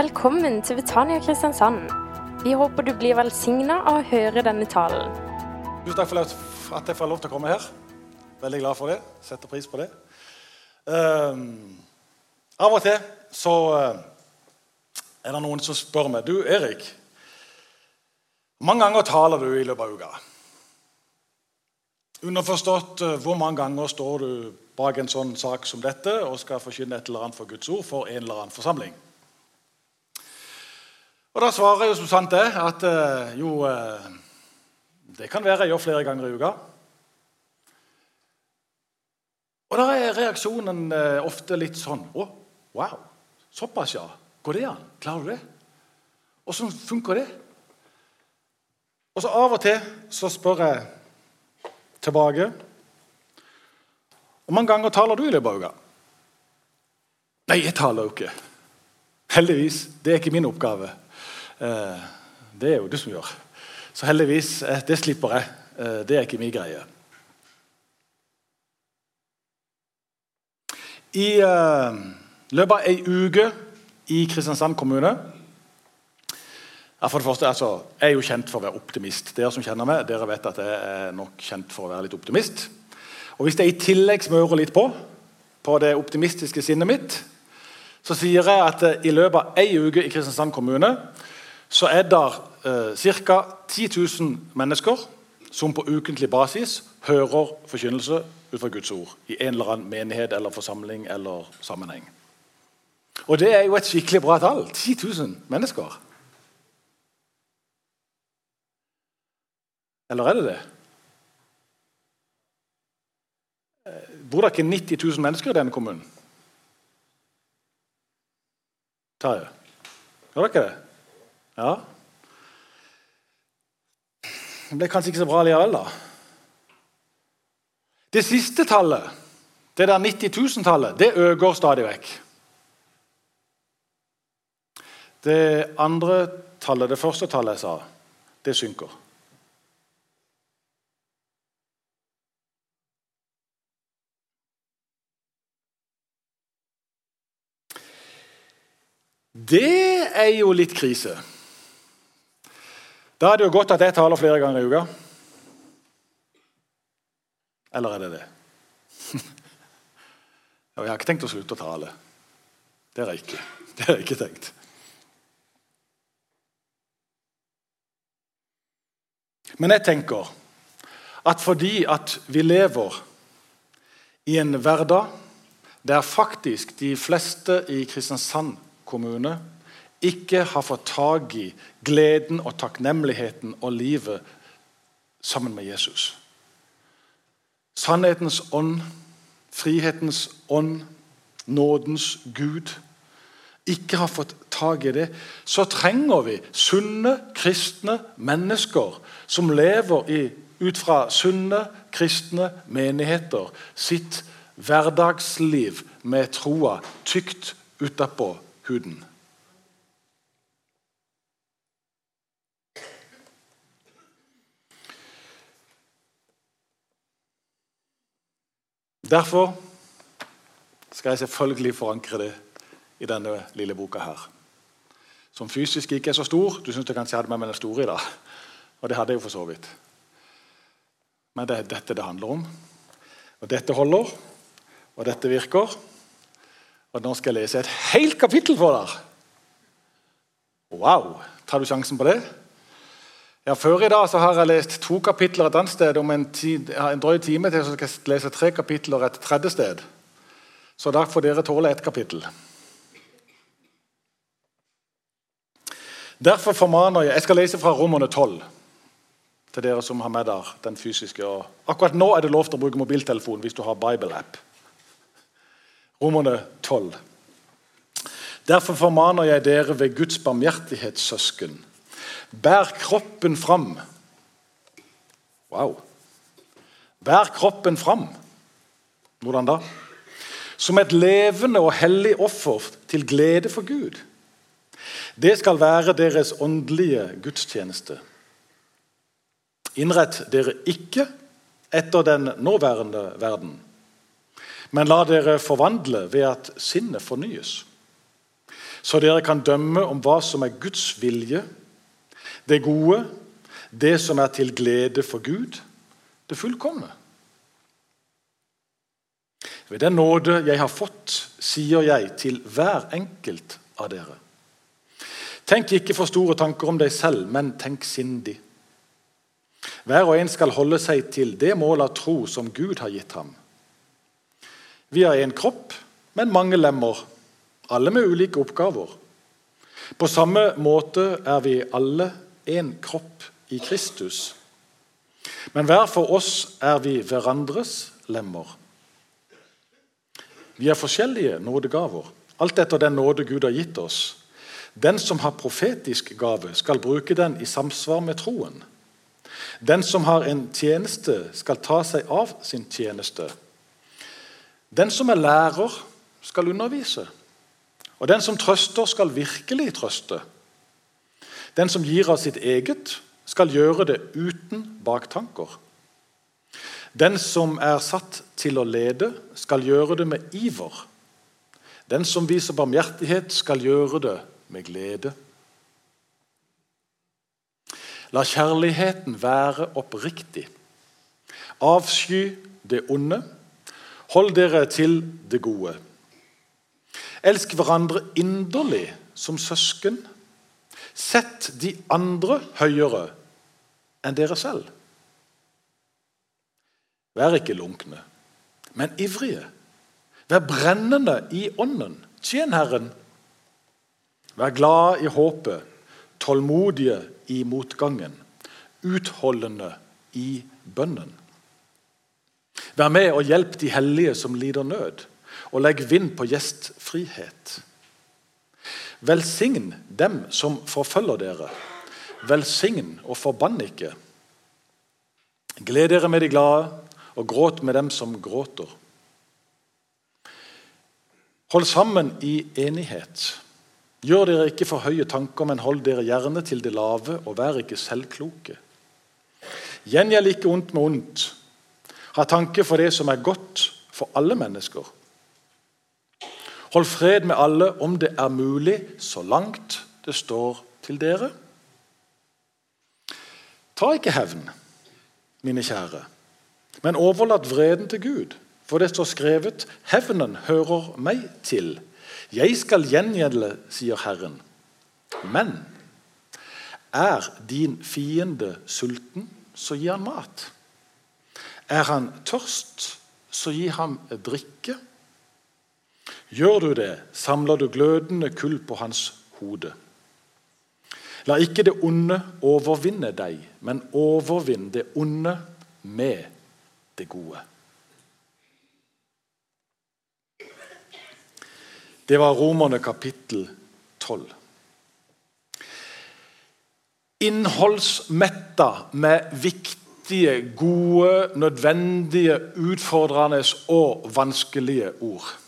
Velkommen til Betania Kristiansand. Vi håper du blir velsigna av å høre denne talen. Tusen takk for at jeg får lov til å komme her. Veldig glad for det. Setter pris på det. Um, av og til så eh, er det noen som spør meg Du, Erik. Hvor mange ganger taler du i løpet av uka? Underforstått, eh, hvor mange ganger står du bak en sånn sak som dette og skal forkynne et eller annet for Guds ord for en eller annen forsamling? Og Da svarer jeg jo som sant er, at eh, jo eh, Det kan være jeg gjør flere ganger i uka. Og da er reaksjonen eh, ofte litt sånn Å, wow! Såpass, ja. Går det an? Klarer du det? Åssen funker det? Og så av og til så spør jeg tilbake Hvor mange ganger taler du i løpet av uka? Nei, jeg taler jo ikke. Heldigvis. Det er ikke min oppgave. Eh, det er jo du som gjør. Så heldigvis, eh, det slipper jeg. Eh, det er ikke min greie. I løpet av ei uke i Kristiansand kommune for det første, altså, Jeg er jo kjent for å være optimist. Dere som kjenner meg, dere vet at jeg er nok kjent for å være litt optimist. Og Hvis jeg i tillegg smører litt på på det optimistiske sinnet mitt, så sier jeg at i løpet av ei uke i Kristiansand kommune så er det eh, ca. 10 000 mennesker som på ukentlig basis hører forkynnelse ut fra Guds ord i en eller annen menighet eller forsamling eller sammenheng. Og det er jo et skikkelig bra tall. 10 000 mennesker. Eller er det det? Eh, bor det ikke 90 000 mennesker i denne kommunen? Terje? Gjør det ikke det? Ja. Det ble kanskje ikke så bra likevel, da. Det siste tallet, det der 90 000-tallet, det øker stadig vekk. Det andre tallet, det første tallet jeg sa, det synker. Det er jo litt krise. Da er det jo godt at jeg taler flere ganger i uka. Eller er det det? jeg har ikke tenkt å slutte å tale. Det har jeg ikke. Det har jeg ikke tenkt. Men jeg tenker at fordi at vi lever i en hverdag der faktisk de fleste i Kristiansand kommune ikke har fått tak i gleden og takknemligheten og livet sammen med Jesus. Sannhetens ånd, frihetens ånd, nådens Gud ikke har fått tak i det, så trenger vi sunne, kristne mennesker som lever i, ut fra sunne, kristne menigheter sitt hverdagsliv med troa tykt utapå huden. Derfor skal jeg selvfølgelig forankre det i denne lille boka her. Som fysisk ikke er så stor. Du syns jeg kanskje hadde med meg den store i dag. Og det hadde jeg jo for så vidt. Men det er dette det handler om. Og dette holder, og dette virker. Og nå skal jeg lese et helt kapittel for deg. Wow! Tar du sjansen på det? Ja, Før i dag så har jeg lest to kapitler et annet sted. Om en, tid, en drøy time til så skal jeg lese tre kapitler et tredje sted. Så da får dere tåle ett kapittel. Derfor formaner jeg Jeg skal lese fra Romerne 12 til dere som har med der den fysiske. Akkurat nå er det lov til å bruke mobiltelefon hvis du har Bible-app. Romerne 12. Derfor formaner jeg dere ved Guds barmhjertighetssøsken Bær kroppen fram. Wow. Bær kroppen fram. Hvordan da? Som et levende og hellig offer til glede for Gud. Det skal være deres åndelige gudstjeneste. Innrett dere ikke etter den nåværende verden, men la dere forvandle ved at sinnet fornyes. så dere kan dømme om hva som er Guds vilje, det gode, det som er til glede for Gud, det fullkomne. Ved den nåde jeg har fått, sier jeg til hver enkelt av dere. Tenk ikke for store tanker om deg selv, men tenk sindig. Hver og en skal holde seg til det mål av tro som Gud har gitt ham. Vi har én kropp, men mange lemmer, alle med ulike oppgaver. På samme måte er vi alle én kropp i Kristus. Men hver for oss er vi hverandres lemmer. Vi er forskjellige nådegaver, alt etter den nåde Gud har gitt oss. Den som har profetisk gave, skal bruke den i samsvar med troen. Den som har en tjeneste, skal ta seg av sin tjeneste. Den som er lærer, skal undervise. Og den som trøster, skal virkelig trøste. Den som gir av sitt eget, skal gjøre det uten baktanker. Den som er satt til å lede, skal gjøre det med iver. Den som viser barmhjertighet, skal gjøre det med glede. La kjærligheten være oppriktig. Avsky det onde. Hold dere til det gode. Elsk hverandre inderlig som søsken. Sett de andre høyere enn dere selv. Vær ikke lunkne, men ivrige. Vær brennende i ånden. Tjen Herren. Vær glad i håpet, tålmodige i motgangen, utholdende i bønnen. Vær med og hjelp de hellige som lider nød, og legg vind på gjestfrihet. Velsign dem som forfølger dere. Velsign og forbann ikke. Gled dere med de glade, og gråt med dem som gråter. Hold sammen i enighet. Gjør dere ikke for høye tanker, men hold dere gjerne til det lave, og vær ikke selvkloke. Gjengjeld ikke ondt med ondt. Ha tanke for det som er godt for alle mennesker. Hold fred med alle om det er mulig, så langt det står til dere. Ta ikke hevn, mine kjære, men overlat vreden til Gud. For det står skrevet:" Hevnen hører meg til. Jeg skal gjengjelde, sier Herren. Men er din fiende sulten, så gi han mat. Er han tørst, så gi ham drikke. Gjør du det, samler du glødende kull på hans hode. La ikke det onde overvinne deg, men overvinn det onde med det gode. Det var Romerne kapittel 12. Innholdsmetta med viktige, gode, nødvendige, utfordrende og vanskelige ord.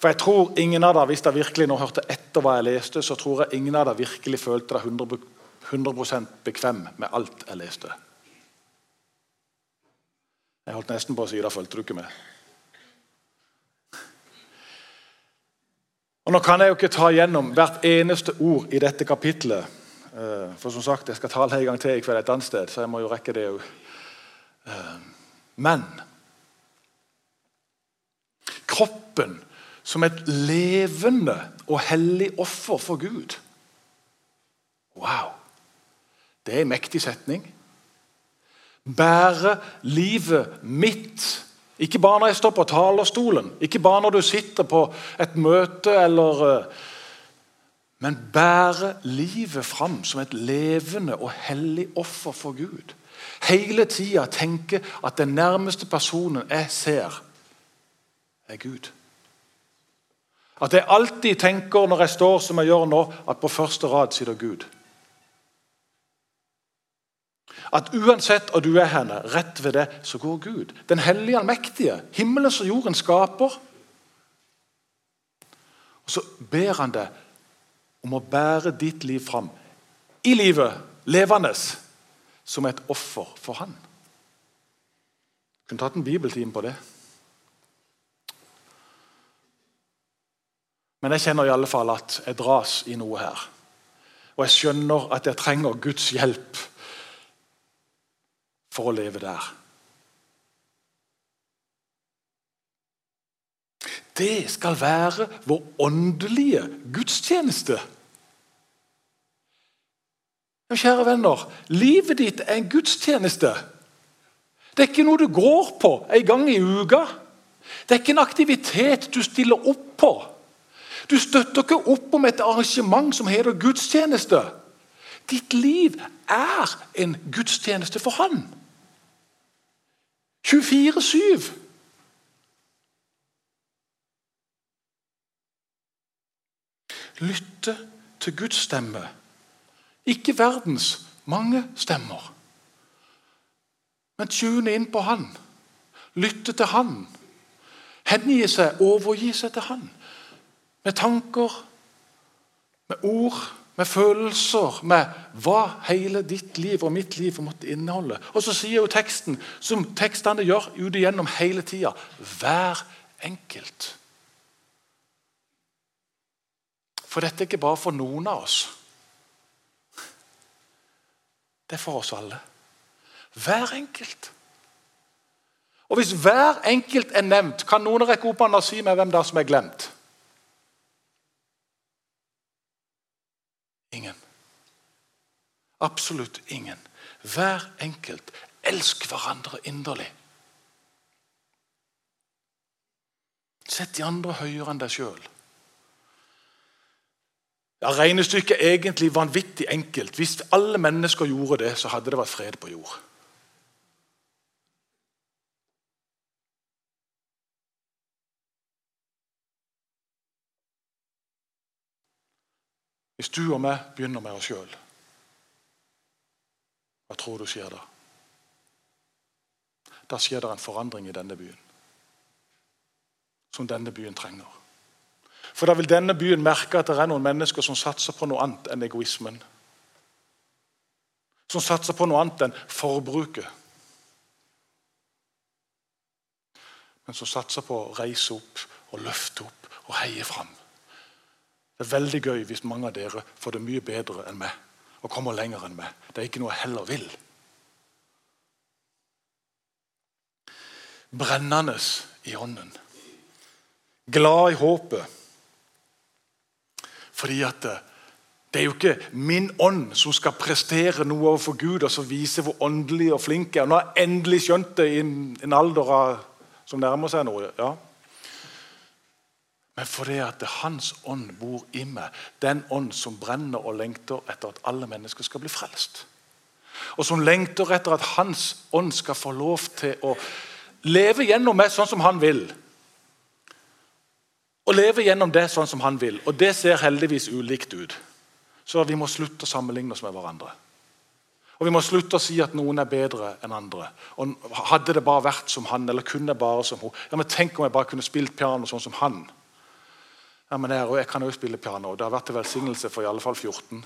For jeg tror ingen av dere, Hvis dere virkelig nå hørte etter hva jeg leste, så tror jeg ingen av dere virkelig følte dere 100, 100 bekvem med alt jeg leste. Jeg holdt nesten på å si det fulgte du ikke med. Og Nå kan jeg jo ikke ta gjennom hvert eneste ord i dette kapitlet. Eh, for som sagt, jeg skal tale en gang til i kveld et annet sted, så jeg må jo rekke det òg. Eh, men kroppen som et levende og hellig offer for Gud. Wow! Det er en mektig setning. Bære livet mitt ikke bare når jeg står på talerstolen, ikke bare når du sitter på et møte eller eh, Men bære livet fram som et levende og hellig offer for Gud. Hele tida tenke at den nærmeste personen jeg ser, er Gud. At jeg alltid tenker når jeg står som jeg gjør nå, at på første rad sitter Gud. At uansett hvor du er henne, rett ved det, så går Gud. Den hellige allmektige, Himmelen som jorden skaper. Og Så ber han deg om å bære ditt liv fram i livet, levende, som et offer for han. Jeg kunne tatt en bibeltime på det. Men jeg kjenner i alle fall at jeg dras i noe her. Og jeg skjønner at jeg trenger Guds hjelp for å leve der. Det skal være vår åndelige gudstjeneste. Kjære venner, livet ditt er en gudstjeneste. Det er ikke noe du går på en gang i uka. Det er ikke en aktivitet du stiller opp på. Du støtter ikke opp om et arrangement som heter gudstjeneste. Ditt liv er en gudstjeneste for Han. 24-7. Lytte til Guds stemme, ikke verdens mange stemmer. Men tune inn på Han, lytte til Han, hengi seg, overgi seg til Han. Med tanker, med ord, med følelser, med hva hele ditt liv og mitt liv måtte inneholde. Og så sier jo teksten, som tekstene gjør ut igjennom hele tida, hver enkelt. For dette er ikke bare for noen av oss. Det er for oss alle. Hver enkelt. Og Hvis hver enkelt er nevnt, kan noen rekke opp hånda og si meg hvem det er som er glemt? Ingen. Absolutt ingen. Hver enkelt. Elsk hverandre inderlig. Sett de andre høyere enn deg sjøl. Ja, Regnestykket er egentlig vanvittig enkelt. Hvis alle mennesker gjorde det, så hadde det vært fred på jord. Hvis du og meg begynner med oss sjøl, hva tror du skjer da? Da skjer det en forandring i denne byen. Som denne byen trenger. For da vil denne byen merke at det er noen mennesker som satser på noe annet enn egoismen. Som satser på noe annet enn forbruket. Men som satser på å reise opp og løfte opp og heie fram. Det er veldig gøy hvis mange av dere får det mye bedre enn meg og kommer lenger enn meg. Det er ikke noe jeg heller vil. Brennende i ånden. Glad i håpet. Fordi at det, det er jo ikke min ånd som skal prestere noe overfor Gud og så vise hvor åndelig og flink jeg er. Nå har jeg endelig skjønt det i en, alder av, som nærmer seg noe. ja. Men fordi at Hans ånd bor i meg, den ånd som brenner og lengter etter at alle mennesker skal bli frelst. Og som lengter etter at Hans ånd skal få lov til å leve gjennom meg sånn som Han vil og leve gjennom det sånn som han vil. Og det ser heldigvis ulikt ut. Så vi må slutte å sammenligne oss med hverandre. Og Vi må slutte å si at noen er bedre enn andre. Og Hadde det bare vært som han, eller kunne bare som hun ja, men Tenk om jeg bare kunne spilt piano sånn som han. Ja, men jeg, jeg kan jo spille piano. Det har vært til velsignelse for i alle fall 14.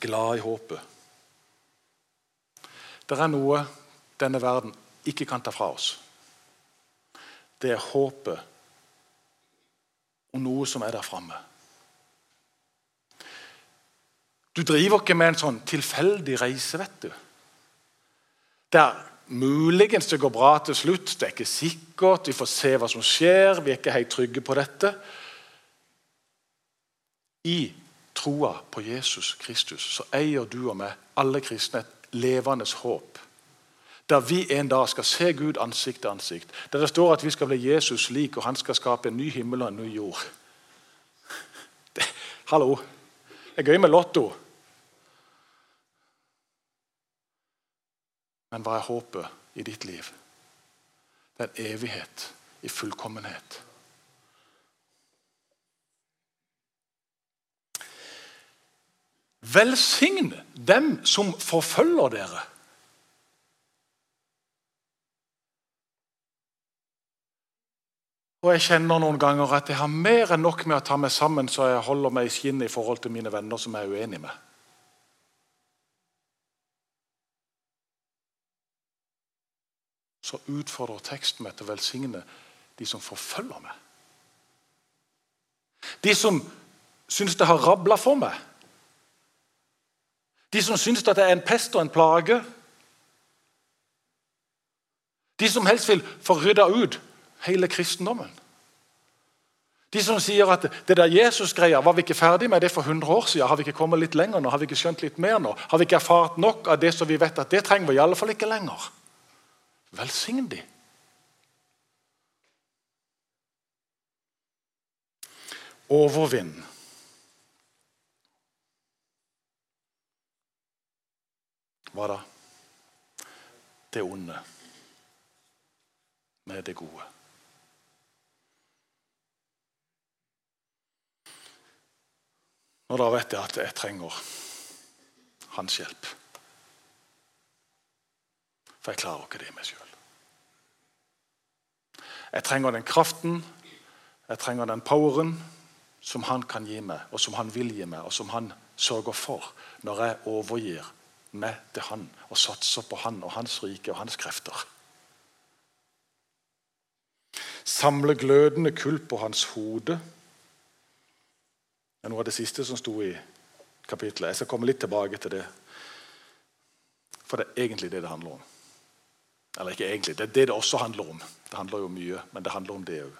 Glad i håpet. Det er noe denne verden ikke kan ta fra oss. Det er håpet om noe som er der framme. Du driver ikke med en sånn tilfeldig reise, vet du. Der muligens det går bra til slutt, det er ikke sikkert, vi får se hva som skjer, vi er ikke helt trygge på dette. I troa på Jesus Kristus så eier du og meg, alle kristne, et levende håp. Der vi en dag skal se Gud ansikt til ansikt. Der det står at vi skal bli Jesus lik, og han skal skape en ny himmel og en ny jord. Det, hallo! Det er gøy med Lotto. Men hva er håpet i ditt liv? Det er evighet i fullkommenhet. Velsign dem som forfølger dere. Og Jeg kjenner noen ganger at jeg har mer enn nok med å ta meg sammen så jeg holder meg i skinnet i forhold til mine venner som jeg er uenig med. Så utfordrer teksten meg til å velsigne de som forfølger meg. De som syns det har rabla for meg. De som syns det er en pest og en plage. De som helst vil få rydda ut hele kristendommen. De som sier at det der Jesus-greia var vi ikke ferdig med det for 100 år siden. Har vi ikke kommet litt lenger nå? Har vi ikke skjønt litt mer nå? Har vi ikke erfart nok av det som vi vet at det trenger vi i alle fall ikke lenger? Velsign de. Overvinn. Hva da? Det onde med det gode. Og da vet jeg at jeg trenger hans hjelp. For jeg klarer ikke det i meg sjøl. Jeg trenger den kraften, jeg trenger den poweren som han kan gi meg, og som han vil gi meg, og som han sørger for når jeg overgir meg til han og satser på han og hans rike og hans krefter. Samle glødende kull på hans hode det er noe av det siste som sto i kapitlet. Jeg skal komme litt tilbake til det. For det er egentlig det det handler om. Eller ikke egentlig, det er det det også handler om. Det handler jo mye, men det handler om det òg.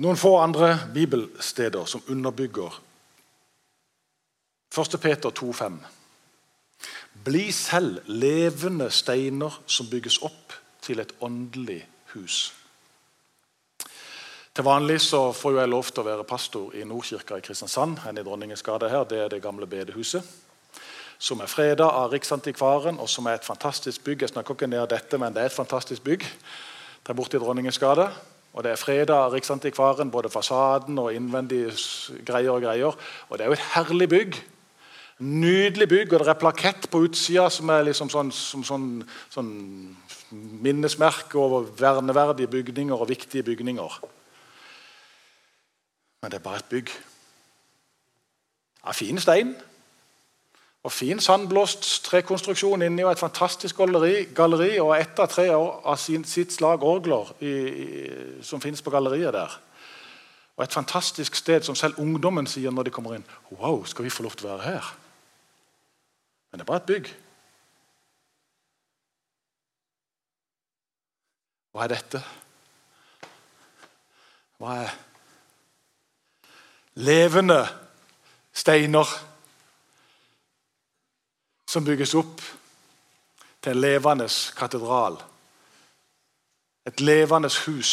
Noen få andre bibelsteder som underbygger 1. Peter 2,5. Bli selv levende steiner som bygges opp til et åndelig hus. Til vanlig så får jeg lov til å være pastor i Nordkirka i Kristiansand. enn i Dronningens her, Det er det gamle bedehuset. Som er freda av Riksantikvaren, og som er et fantastisk bygg. Jeg snakker ikke ned dette, men det er et fantastisk bygg der borte i Dronningens gate. Og Det er freda av Riksantikvaren, både fasaden og innvendige greier. Og greier. Og det er jo et herlig bygg. Nydelig bygg, og det er plakett på utsida som er liksom sånn, som sånn, sånn minnesmerke over verneverdige bygninger og viktige bygninger. Men det er bare et bygg. Av fin stein og fin sandblåst trekonstruksjon inni og et fantastisk galleri, galleri og ett av tre av sin, sitt slag orgler i, i, som finnes på galleriet der. Og et fantastisk sted som selv ungdommen sier når de kommer inn Wow, skal vi få lov til å være her? Men det er bare et bygg. Hva er dette? Hva er levende steiner som bygges opp til en levende katedral. Et levende hus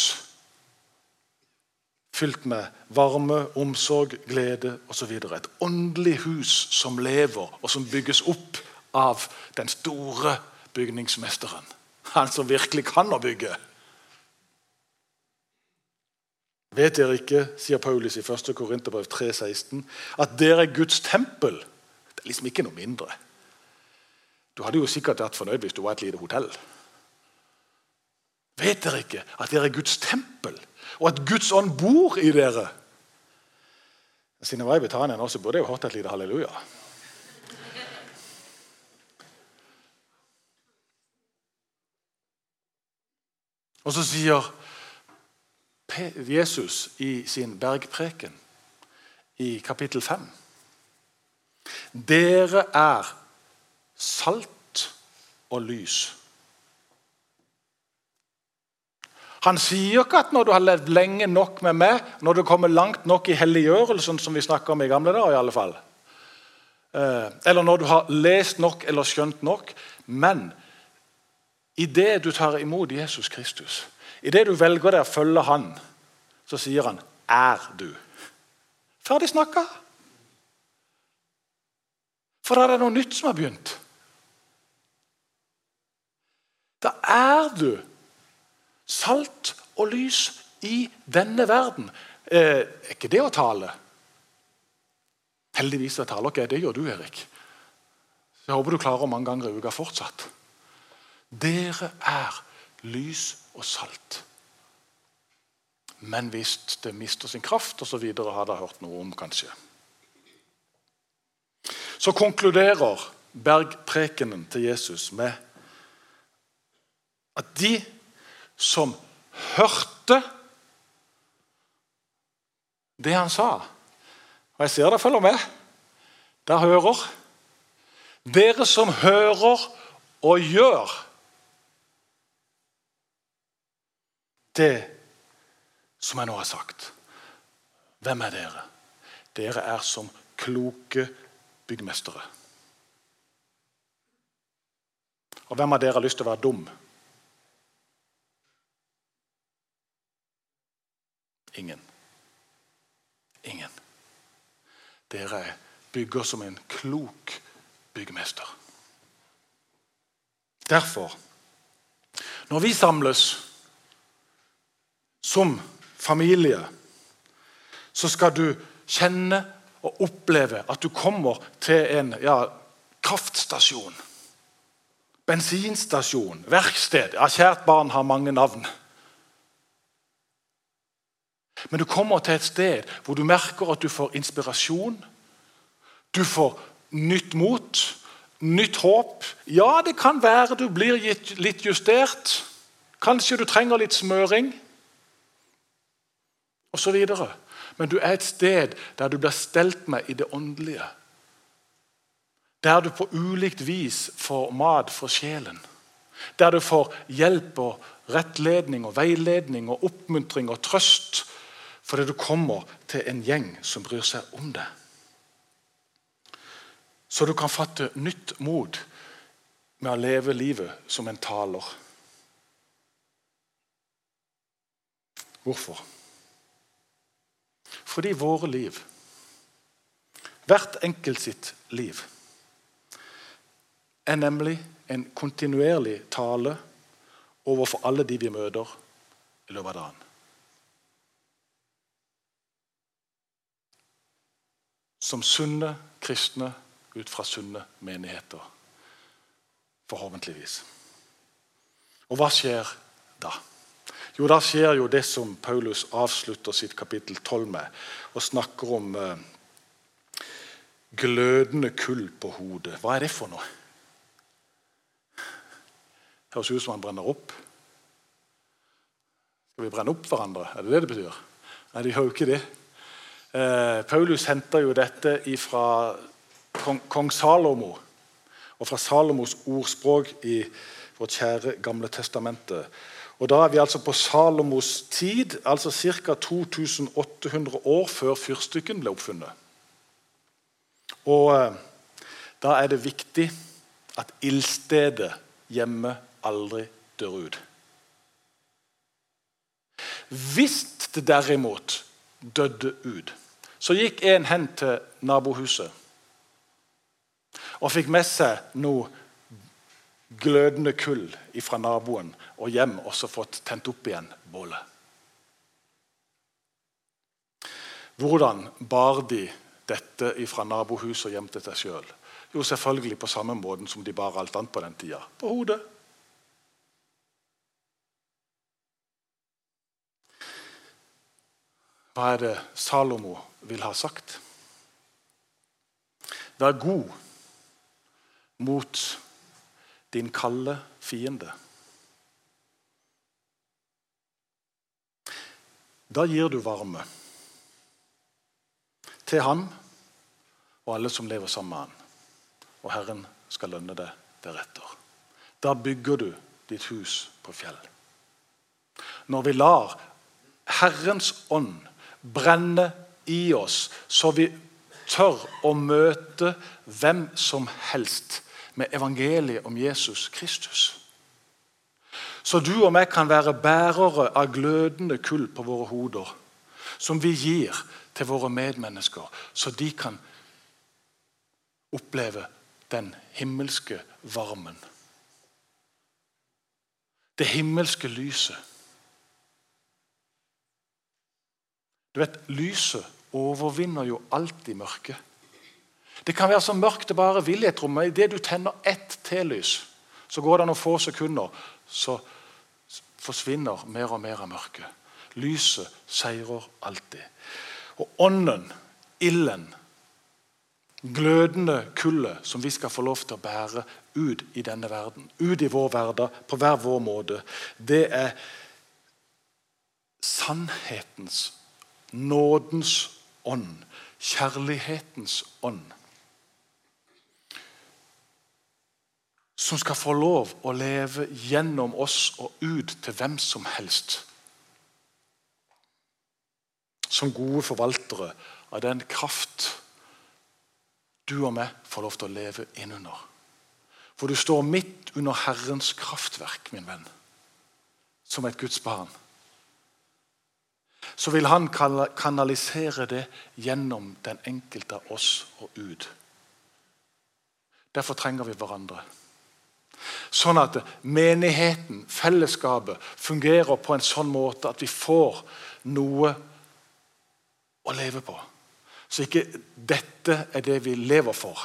fylt med varme, omsorg, glede osv. Et åndelig hus som lever, og som bygges opp av den store bygningsmesteren. Han som virkelig kan å bygge. Vet dere ikke, sier Paulus i 1. Korinterbrev 3,16, at dere er Guds tempel? Det er liksom ikke noe mindre. Du hadde jo sikkert vært fornøyd hvis du var et lite hotell. Vet dere ikke at dere er Guds tempel, og at Guds ånd bor i dere? Siden jeg var i Betania nå, så burde jeg jo hørt et lite halleluja. Og så sier Jesus i sin bergpreken i kapittel 5. Dere er salt og lys. Han sier ikke at når du har levd lenge nok med meg, når du kommer langt nok i helliggjørelsen, som vi snakka om i gamle dager, i alle fall, eh, eller når du har lest nok eller skjønt nok, men idet du tar imot Jesus Kristus, idet du velger deg å følge Han, så sier han 'er du'. Ferdig snakka. For da er det noe nytt som har begynt. Da er du salt og lys i denne verden. Eh, er ikke det å tale? Heldigvis jeg taler ikke jeg. Det gjør du, Erik. Jeg håper du klarer mange ganger i uka fortsatt. Dere er lys og salt. Men hvis det mister sin kraft osv., har dere hørt noe om, kanskje. Så konkluderer bergprekenen til Jesus med at de som hørte det han sa Og jeg ser dere følger med. Der hører. Dere som hører og gjør det som jeg nå har sagt. Hvem er dere? Dere er som kloke byggmestere. Og hvem av dere har lyst til å være dum? Ingen. Ingen. Dere bygger som en klok byggmester. Derfor, når vi samles som familie, så skal du kjenne og oppleve at du kommer til en ja, kraftstasjon. Bensinstasjon, verksted. Ja, kjært barn har mange navn. Men du kommer til et sted hvor du merker at du får inspirasjon. Du får nytt mot, nytt håp. Ja, det kan være du blir litt justert. Kanskje du trenger litt smøring. Og så videre. Men du er et sted der du blir stelt med i det åndelige. Der du på ulikt vis får mat for sjelen. Der du får hjelp og rettledning og veiledning og oppmuntring og trøst fordi du kommer til en gjeng som bryr seg om deg. Så du kan fatte nytt mot med å leve livet som en taler. Hvorfor? Fordi våre liv, hvert enkelt sitt liv, er nemlig en kontinuerlig tale overfor alle de vi møter i løpet av dagen. Som sunne kristne ut fra sunne menigheter. Forhåpentligvis. Og hva skjer da? Jo, Da skjer jo det som Paulus avslutter sitt kapittel 12 med, og snakker om eh, glødende kull på hodet. Hva er det for noe? Høres ut som han brenner opp. Skal vi brenne opp hverandre? Er det det det betyr? Nei, de har jo ikke det. Eh, Paulus henter jo dette fra kong, Salomo og fra Salomos ordspråk i vårt kjære Gamle testamentet. Og Da er vi altså på Salomos tid, altså ca. 2800 år før fyrstikken ble oppfunnet. Og eh, Da er det viktig at ildstedet hjemme aldri dør ut. Hvis det derimot døde ut. Så gikk en hen til nabohuset og fikk med seg noe glødende kull fra naboen og hjem og så fått tent opp igjen bålet. Hvordan bar de dette fra nabohuset og hjem til seg sjøl? Jo, selvfølgelig på samme måten som de bar alt annet på den tida. På hodet. Hva er det Salomo vil ha sagt? Vær god mot din kalde fiende. Da gir du varme til han og alle som lever sammen med han. Og Herren skal lønne deg deretter. Da bygger du ditt hus på fjell. Når vi lar Herrens ånd brenne i oss, så vi tør å møte hvem som helst med evangeliet om Jesus Kristus. Så du og meg kan være bærere av glødende kull på våre hoder, som vi gir til våre medmennesker, så de kan oppleve den himmelske varmen. Det himmelske lyset. Du vet, Lyset overvinner jo alltid mørket. Det kan være så mørkt det bare vil i et rom. Idet du tenner ett telys, så går det noen få sekunder, så forsvinner mer og mer av mørket. Lyset seirer alltid. Og ånden, ilden, glødende kullet som vi skal få lov til å bære ut i denne verden, ut i vår hverdag, på hver vår måte, det er sannhetens, nådens ånd, kjærlighetens ånd. Som skal få lov å leve gjennom oss og ut til hvem som helst. Som gode forvaltere av den kraft du og meg får lov til å leve innunder. For du står midt under Herrens kraftverk, min venn, som et Guds barn. Så vil han kanalisere det gjennom den enkelte av oss og ut. Derfor trenger vi hverandre. Sånn at menigheten, fellesskapet, fungerer på en sånn måte at vi får noe å leve på. Så ikke dette er det vi lever for,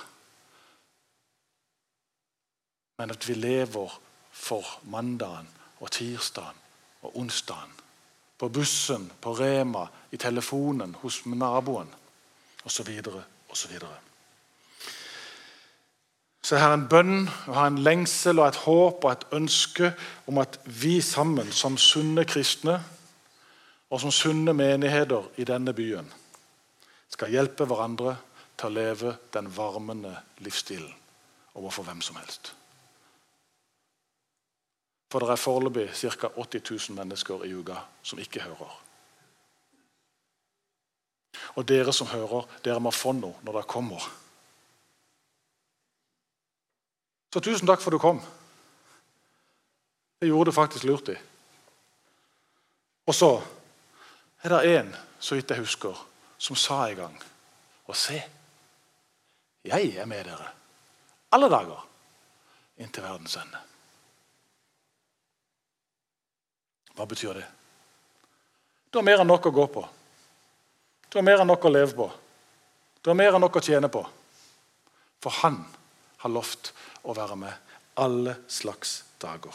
men at vi lever for mandagen og tirsdagen og onsdagen. På bussen, på Rema, i telefonen, hos naboen osv. osv. Så jeg har en bønn, jeg har en lengsel og et håp og et ønske om at vi sammen, som sunne kristne og som sunne menigheter i denne byen, skal hjelpe hverandre til å leve den varmende livsstilen overfor hvem som helst. For det er foreløpig ca. 80 000 mennesker i uka som ikke hører. Og dere som hører, dere må få noe når det kommer. Så tusen takk for at du kom. Det gjorde det faktisk lurt i. Og så er det én, så vidt jeg husker, som sa en gang Og se, jeg er med dere alle dager inntil verdens ende. Hva betyr det? Du har mer enn nok å gå på. Du har mer enn nok å leve på. Du har mer enn nok å tjene på. For han har lovt å være med alle slags dager.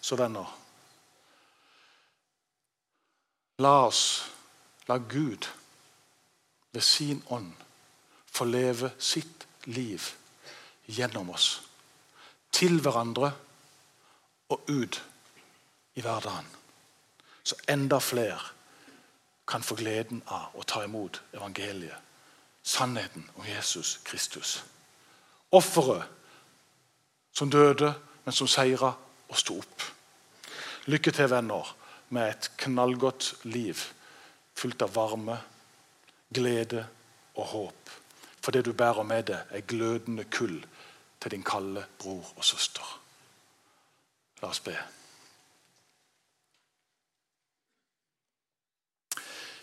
Så venner La oss, la Gud ved sin ånd få leve sitt liv gjennom oss. Til hverandre og ut i hverdagen. Så enda flere kan få gleden av å ta imot evangeliet. Sannheten om Jesus Kristus. Offeret som døde, men som seira og sto opp. Lykke til, venner med et knallgodt liv fullt av varme, glede og håp. For det du bærer med deg, er glødende kull til din kalde bror og søster. La oss be.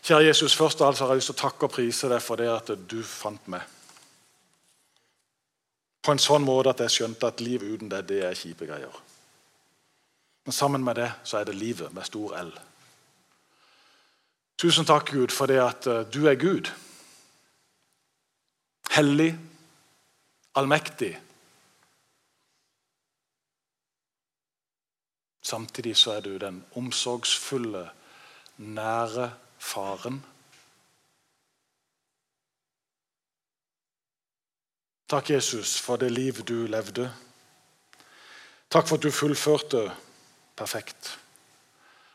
Kjære Jesus, først av alt har jeg lyst til å takke og prise deg for det at du fant meg. På en sånn måte at jeg skjønte at liv uten deg, det er kjipe greier. Men sammen med det så er det livet med stor L. Tusen takk, Gud, for det at eh, du er Gud. Hellig, allmektig. Samtidig så er du den omsorgsfulle, nære faren. Takk, Jesus, for det liv du levde. Takk for at du fullførte perfekt.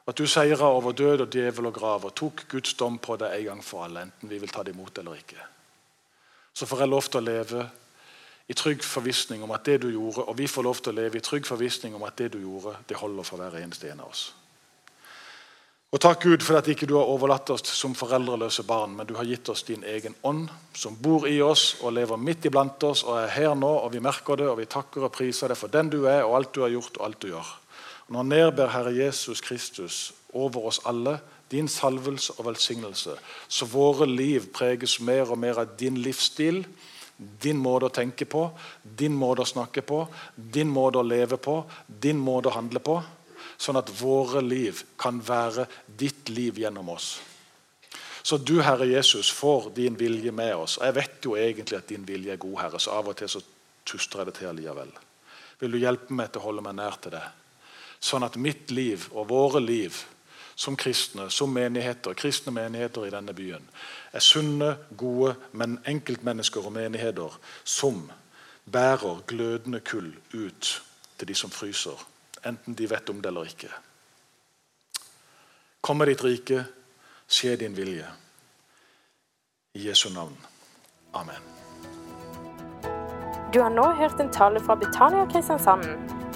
At du seira over død og djevel og grav og tok Guds dom på deg en gang for alle, enten vi vil ta det imot eller ikke. Så får jeg lov til å leve i trygg forvissning om at det du gjorde, og vi får lov til å leve i trygg forvissning om at det du gjorde, det holder for hver eneste en av oss. Og Takk Gud for at ikke du har overlatt oss som foreldreløse barn, men du har gitt oss din egen ånd, som bor i oss og lever midt iblant oss og er her nå. og Vi merker det, og vi takker og priser deg for den du er, og alt du har gjort og alt du gjør. Nå nedber Herre Jesus Kristus over oss alle din salvelse og velsignelse, så våre liv preges mer og mer av din livsstil, din måte å tenke på, din måte å snakke på, din måte å leve på, din måte å handle på. Sånn at våre liv kan være ditt liv gjennom oss. Så du, Herre Jesus, får din vilje med oss. Jeg vet jo egentlig at din vilje er god, Herre, så av og til så tuster jeg det til allikevel. Vil du hjelpe meg til å holde meg nær til det? Sånn at mitt liv og våre liv som kristne, som menigheter, kristne menigheter i denne byen, er sunne, gode men enkeltmennesker og menigheter som bærer glødende kull ut til de som fryser, enten de vet om det eller ikke. Kom med ditt rike, skje din vilje. I Jesu navn. Amen. Du har nå hørt en tale fra Betania Kristiansand.